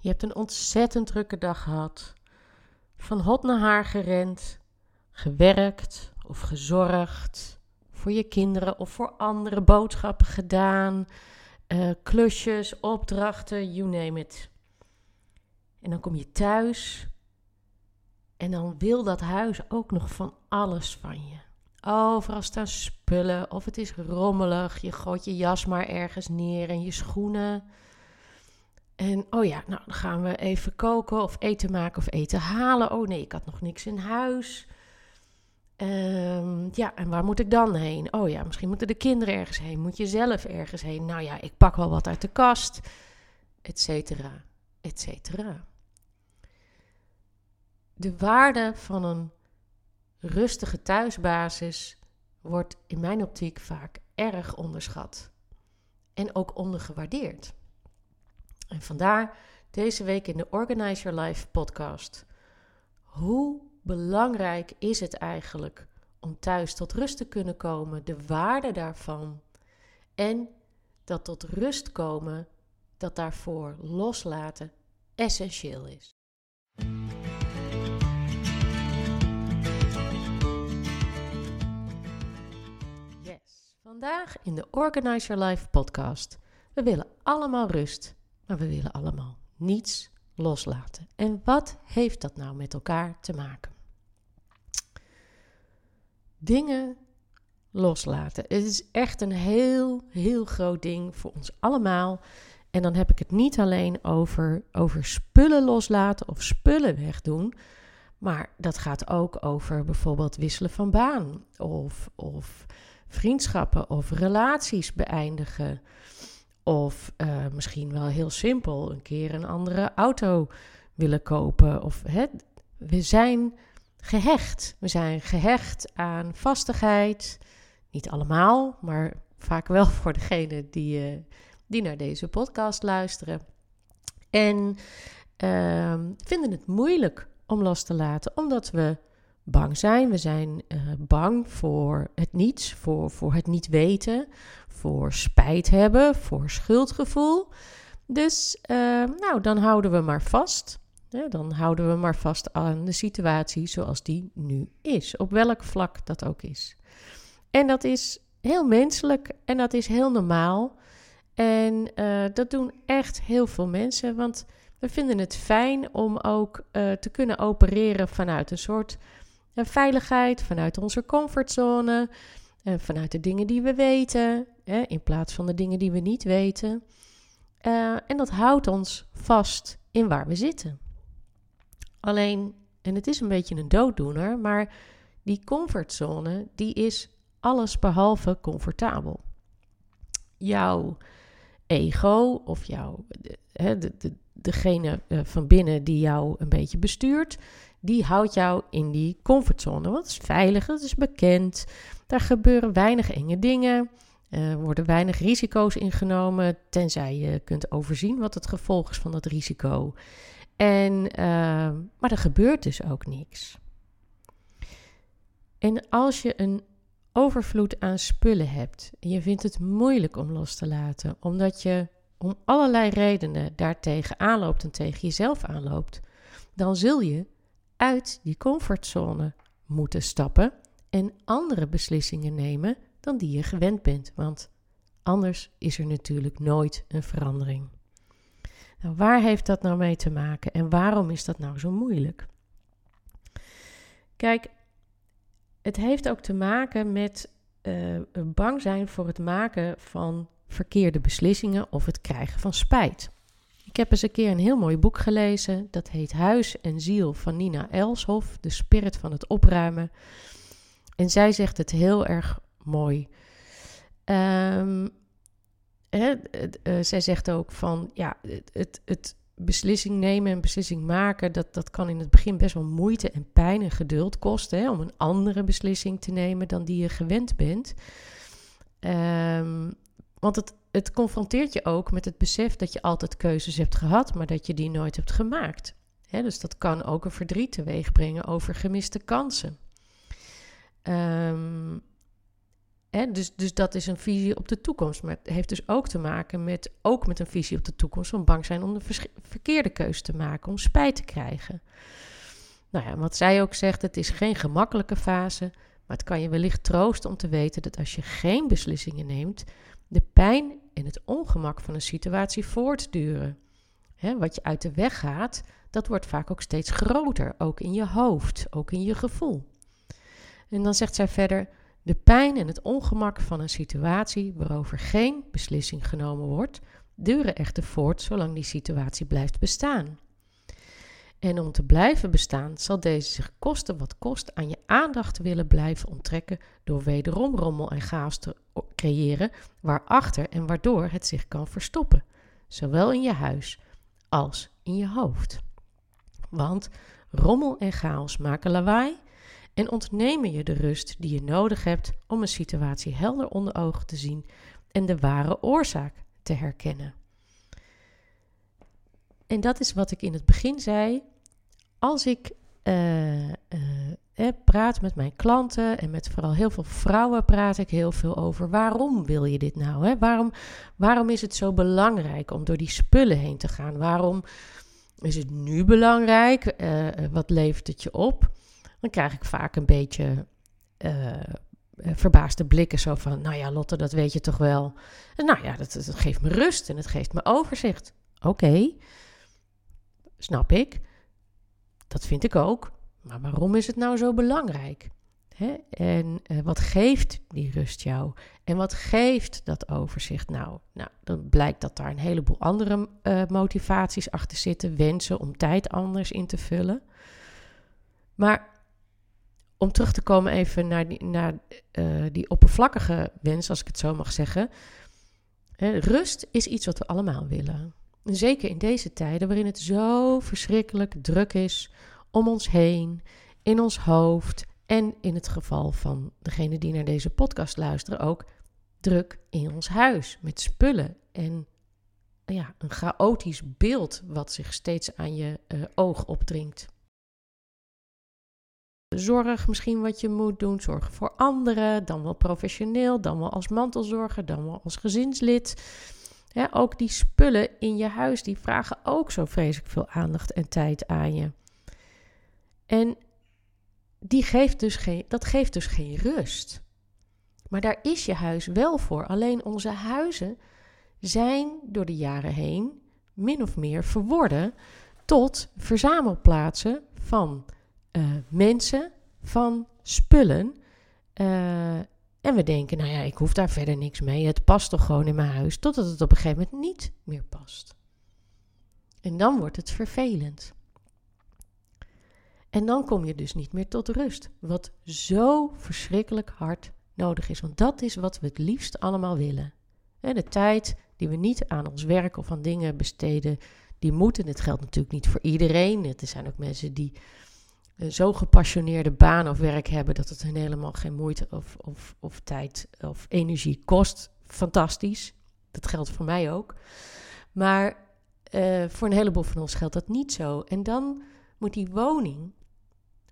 Je hebt een ontzettend drukke dag gehad. Van hot naar haar gerend, gewerkt of gezorgd. Voor je kinderen of voor andere boodschappen gedaan. Uh, klusjes, opdrachten, you name it. En dan kom je thuis en dan wil dat huis ook nog van alles van je. Overal staan spullen of het is rommelig. Je gooit je jas maar ergens neer en je schoenen. En oh ja, nou dan gaan we even koken of eten maken of eten halen. Oh nee, ik had nog niks in huis. Um, ja, en waar moet ik dan heen? Oh ja, misschien moeten de kinderen ergens heen. Moet je zelf ergens heen? Nou ja, ik pak wel wat uit de kast. Etcetera, etcetera. De waarde van een rustige thuisbasis wordt in mijn optiek vaak erg onderschat. En ook ondergewaardeerd. En vandaar deze week in de Organize Your Life podcast. Hoe belangrijk is het eigenlijk om thuis tot rust te kunnen komen, de waarde daarvan en dat tot rust komen, dat daarvoor loslaten essentieel is. Yes, vandaag in de Organize Your Life podcast. We willen allemaal rust, maar we willen allemaal niets loslaten. En wat heeft dat nou met elkaar te maken? Dingen loslaten. Het is echt een heel, heel groot ding voor ons allemaal. En dan heb ik het niet alleen over, over spullen loslaten of spullen wegdoen. Maar dat gaat ook over bijvoorbeeld wisselen van baan. Of, of vriendschappen of relaties beëindigen. Of uh, misschien wel heel simpel een keer een andere auto willen kopen. Of hè, we zijn gehecht. We zijn gehecht aan vastigheid. Niet allemaal, maar vaak wel voor degenen die, uh, die naar deze podcast luisteren. En uh, vinden het moeilijk om los te laten, omdat we bang zijn. We zijn uh, bang voor het niets, voor, voor het niet weten, voor spijt hebben, voor schuldgevoel. Dus uh, nou, dan houden we maar vast. dan houden we maar vast aan de situatie zoals die nu is, op welk vlak dat ook is. En dat is heel menselijk en dat is heel normaal. En uh, dat doen echt heel veel mensen, want we vinden het fijn om ook te kunnen opereren vanuit een soort uh, veiligheid, vanuit onze comfortzone, vanuit de dingen die we weten, hè, in plaats van de dingen die we niet weten. en dat houdt ons vast in waar we zitten. Alleen, en het is een beetje een dooddoener, maar die comfortzone, die is alles behalve comfortabel. Jouw ego of jouw, de, de, degene eh, van binnen die jou een beetje bestuurt, die houdt jou in die comfortzone. Want het is veilig, het is bekend, daar gebeuren weinig enge dingen. Er worden weinig risico's ingenomen, tenzij je kunt overzien wat het gevolg is van dat risico. En, uh, maar er gebeurt dus ook niks. En als je een overvloed aan spullen hebt en je vindt het moeilijk om los te laten, omdat je om allerlei redenen daartegen aanloopt en tegen jezelf aanloopt, dan zul je uit die comfortzone moeten stappen en andere beslissingen nemen dan die je gewend bent, want anders is er natuurlijk nooit een verandering. Nou, waar heeft dat nou mee te maken en waarom is dat nou zo moeilijk? Kijk, het heeft ook te maken met uh, bang zijn voor het maken van verkeerde beslissingen of het krijgen van spijt. Ik heb eens een keer een heel mooi boek gelezen. Dat heet Huis en Ziel van Nina Elshoff, de spirit van het opruimen. En zij zegt het heel erg mooi. Um, hè, uh, zij zegt ook van ja, het, het, beslissing nemen en beslissing maken, dat, dat kan in het begin best wel moeite en pijn en geduld kosten. Om een andere beslissing te nemen dan die je gewend bent. Um, want het, het confronteert je ook met het besef dat je altijd keuzes hebt gehad, maar dat je die nooit hebt gemaakt. Dus dat kan ook een verdriet teweeg brengen over gemiste kansen. Um, dus, dus dat is een visie op de toekomst. Maar het heeft dus ook te maken met, ook met een visie op de toekomst van bang zijn om de verkeerde keuze te maken, om spijt te krijgen. Nou ja, wat zij ook zegt, het is geen gemakkelijke fase, maar het kan je wellicht troosten om te weten dat als je geen beslissingen neemt, de pijn en het ongemak van een situatie voortduren. Wat je uit de weg gaat, dat wordt vaak ook steeds groter, ook in je hoofd, ook in je gevoel. En dan zegt zij verder: de pijn en het ongemak van een situatie waarover geen beslissing genomen wordt, duren echter voort zolang die situatie blijft bestaan. En om te blijven bestaan zal deze zich kosten wat kost aan je aandacht willen blijven onttrekken door wederom rommel en chaos te creëren waarachter en waardoor het zich kan verstoppen, zowel in je huis als in je hoofd. Want rommel en chaos maken lawaai en ontnemen je de rust die je nodig hebt om een situatie helder onder ogen te zien en de ware oorzaak te herkennen. En dat is wat ik in het begin zei. Als ik uh, uh, praat met mijn klanten en met vooral heel veel vrouwen praat ik heel veel over waarom wil je dit nou? Hè? Waarom, waarom is het zo belangrijk om door die spullen heen te gaan? Waarom is het nu belangrijk? Wat levert het je op? Dan krijg ik vaak een beetje verbaasde blikken. Zo van, nou ja, Lotte, dat weet je toch wel. Nou ja, dat geeft me rust en het geeft me overzicht. Oké, snap ik. Dat vind ik ook. Maar waarom is het nou zo belangrijk? En uh, wat geeft die rust jou? En wat geeft dat overzicht nou? Nou, dan blijkt dat daar een heleboel andere uh, motivaties achter zitten, wensen om tijd anders in te vullen. Maar om terug te komen even naar die, naar, uh, die oppervlakkige wens, als ik het zo mag zeggen. rust is iets wat we allemaal willen. Zeker in deze tijden waarin het zo verschrikkelijk druk is om ons heen, in ons hoofd en in het geval van degene die naar deze podcast luisteren ook druk in ons huis met spullen en ja, een chaotisch beeld wat zich steeds aan je uh, oog opdringt. Zorg misschien wat je moet doen, zorg voor anderen, dan wel professioneel, dan wel als mantelzorger, dan wel als gezinslid ook die spullen in je huis, die vragen ook zo vreselijk veel aandacht en tijd aan je. En die geeft dus geen, dat geeft dus geen rust. Maar daar is je huis wel voor. Alleen onze huizen zijn door de jaren heen min of meer verworden tot verzamelplaatsen van uh, mensen, van spullen. Uh, en we denken, nou ja, ik hoef daar verder niks mee. Het past toch gewoon in mijn huis. Totdat het op een gegeven moment niet meer past. En dan wordt het vervelend. En dan kom je dus niet meer tot rust. Wat zo verschrikkelijk hard nodig is. Want dat is wat we het liefst allemaal willen. de tijd die we niet aan ons werk of aan dingen besteden, die moeten. Het geldt natuurlijk niet voor iedereen. Er zijn ook mensen die zo gepassioneerde baan of werk hebben dat het hun helemaal geen moeite of, of, of tijd of energie kost. Fantastisch. Dat geldt voor mij ook. Maar uh, voor een heleboel van ons geldt dat niet zo. En dan moet die woning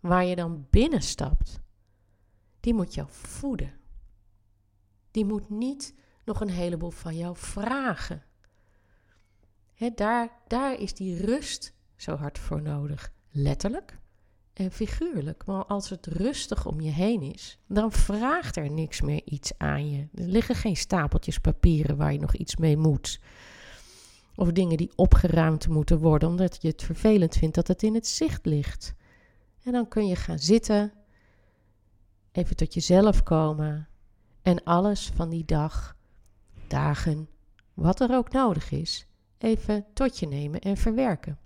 waar je dan binnenstapt, die moet jou voeden. Die moet niet nog een heleboel van jou vragen. Daar, daar is die rust zo hard voor nodig. Letterlijk, en figuurlijk. Maar als het rustig om je heen is, dan vraagt er niks meer iets aan je. Er liggen geen stapeltjes papieren waar je nog iets mee moet. Of dingen die opgeruimd moeten worden, omdat je het vervelend vindt dat het in het zicht ligt. En dan kun je gaan zitten, even tot jezelf komen en alles van die dag, dagen, wat er ook nodig is, even tot je nemen en verwerken.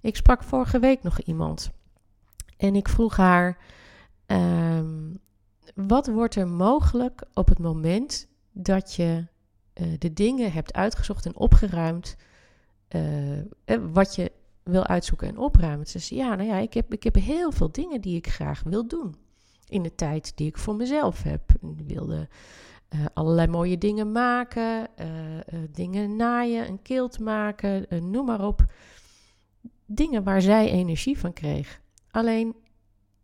Ik sprak vorige week nog iemand en ik vroeg haar: ehm, wat wordt er mogelijk op het moment dat je uh, de dingen hebt uitgezocht en opgeruimd, uh, wat je wil uitzoeken en opruimen? Ze zei: Ja, nou ja, ik heb, ik heb heel veel dingen die ik graag wil doen in de tijd die ik voor mezelf heb. Ik wilde allerlei mooie dingen maken, dingen naaien, een kilt maken, noem maar op. Dingen waar zij energie van kreeg. Alleen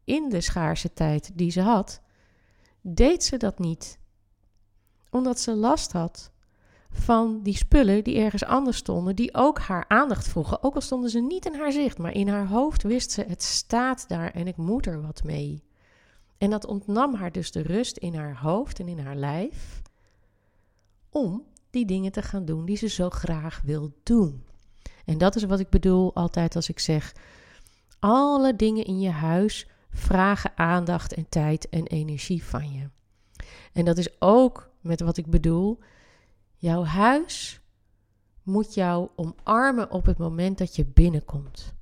in de schaarse tijd die ze had, deed ze dat niet. Omdat ze last had van die spullen die ergens anders stonden, die ook haar aandacht vroegen. Ook al stonden ze niet in haar zicht, maar in haar hoofd wist ze: het staat daar en ik moet er wat mee. En dat ontnam haar dus de rust in haar hoofd en in haar lijf om die dingen te gaan doen die ze zo graag wil doen. En dat is wat ik bedoel altijd als ik zeg: alle dingen in je huis vragen aandacht en tijd en energie van je. En dat is ook met wat ik bedoel. Jouw huis moet jou omarmen op het moment dat je binnenkomt.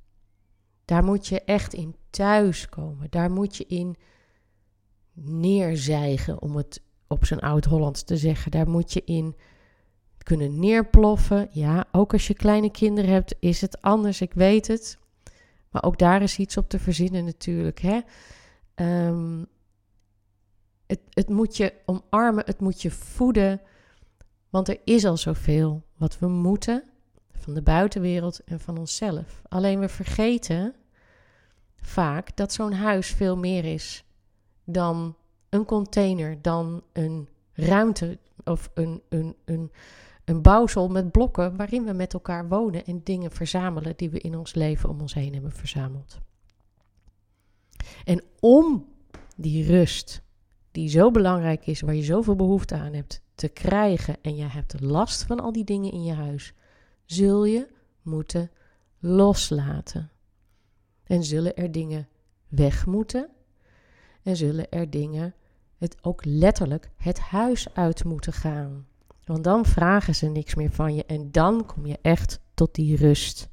Daar moet je echt in thuis komen. Daar moet je in neerzijgen, om het op zijn oud-Hollands te zeggen. Daar moet je in kunnen neerploffen. Ja, ook als je kleine kinderen hebt, is het anders, ik weet het. Maar ook daar is iets op te verzinnen natuurlijk. Hè? Ehm, het, het moet je omarmen, het moet je voeden. Want er is al zoveel wat we moeten van de buitenwereld en van onszelf. Alleen we vergeten vaak dat zo'n huis veel meer is dan een container, dan een ruimte of een, een, een, een bouwsel met blokken waarin we met elkaar wonen en dingen verzamelen die we in ons leven om ons heen hebben verzameld. En om die rust, die zo belangrijk is, waar je zoveel behoefte aan hebt, te krijgen en je hebt last van al die dingen in je huis, zul je moeten loslaten. En zullen er dingen weg moeten en zullen er dingen het ook letterlijk het huis uit moeten gaan. Want dan vragen ze niks meer van je en dan kom je echt tot die rust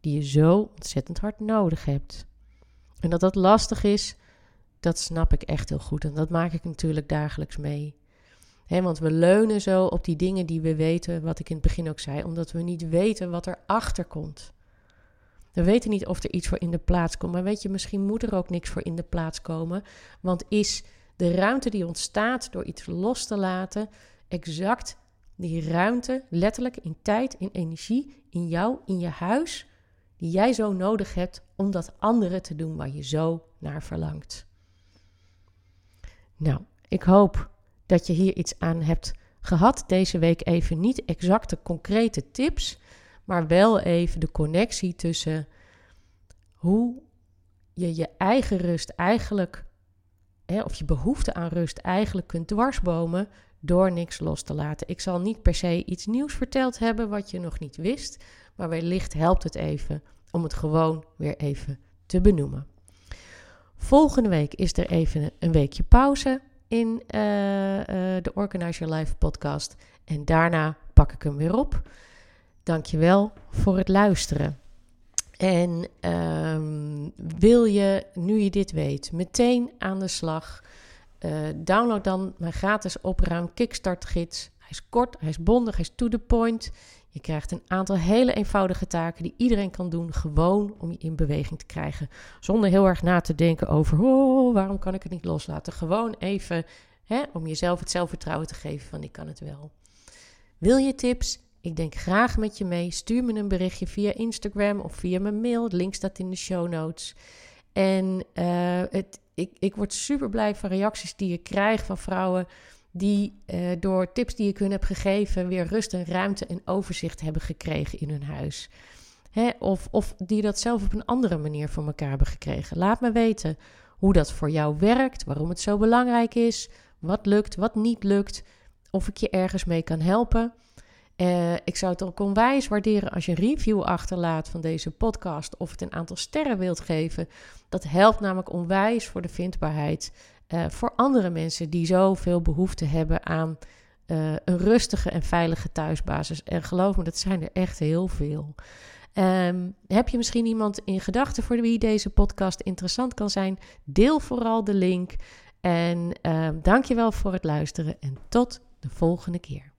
die je zo ontzettend hard nodig hebt. En dat dat lastig is, dat snap ik echt heel goed en dat maak ik natuurlijk dagelijks mee. want we leunen zo op die dingen die we weten, wat ik in het begin ook zei, omdat we niet weten wat erachter komt. We weten niet of er iets voor in de plaats komt, maar weet je, misschien moet er ook niks voor in de plaats komen, want is de ruimte die ontstaat door iets los te laten exact die ruimte, letterlijk in tijd, in energie, in jou, in je huis, die jij zo nodig hebt om dat andere te doen waar je zo naar verlangt. Nou, ik hoop dat je hier iets aan hebt gehad deze week. Even niet exacte concrete tips, maar wel even de connectie tussen hoe je je eigen rust eigenlijk, hè, of je behoefte aan rust eigenlijk kunt dwarsbomen door niks los te laten. Ik zal niet per se iets nieuws verteld hebben wat je nog niet wist, maar wellicht helpt het even om het gewoon weer even te benoemen. Volgende week is er even een weekje pauze in uh, uh, de Organize Your Life podcast. En daarna pak ik hem weer op. Dankjewel voor het luisteren. En um, wil je, nu je dit weet, meteen aan de slag? Uh, download dan mijn gratis opruim kickstart gids. Hij is kort, hij is bondig, hij is to the point. Je krijgt een aantal hele eenvoudige taken die iedereen kan doen, gewoon om je in beweging te krijgen. Zonder heel erg na te denken over, oh, waarom kan ik het niet loslaten? Gewoon even hè, om jezelf het zelfvertrouwen te geven van ik kan het wel. Wil je tips? Ik denk graag met je mee. Stuur me een berichtje via Instagram of via mijn mail. Link staat in de show notes. En uh, het, ik, ik word super blij van reacties die ik krijg van vrouwen die uh, door tips die ik hun heb gegeven weer rust en ruimte en overzicht hebben gekregen in hun huis. Hè, of, of die dat zelf op een andere manier voor elkaar hebben gekregen. Laat me weten hoe dat voor jou werkt, waarom het zo belangrijk is, wat lukt, wat niet lukt, of ik je ergens mee kan helpen. Uh, ik zou het ook onwijs waarderen als je een review achterlaat van deze podcast of het een aantal sterren wilt geven. Dat helpt namelijk onwijs voor de vindbaarheid uh, voor andere mensen die zoveel behoefte hebben aan uh, een rustige en veilige thuisbasis. En geloof me, dat zijn er echt heel veel. Um, heb je misschien iemand in gedachten voor wie deze podcast interessant kan zijn? Deel vooral de link. En uh, dank je wel voor het luisteren en tot de volgende keer.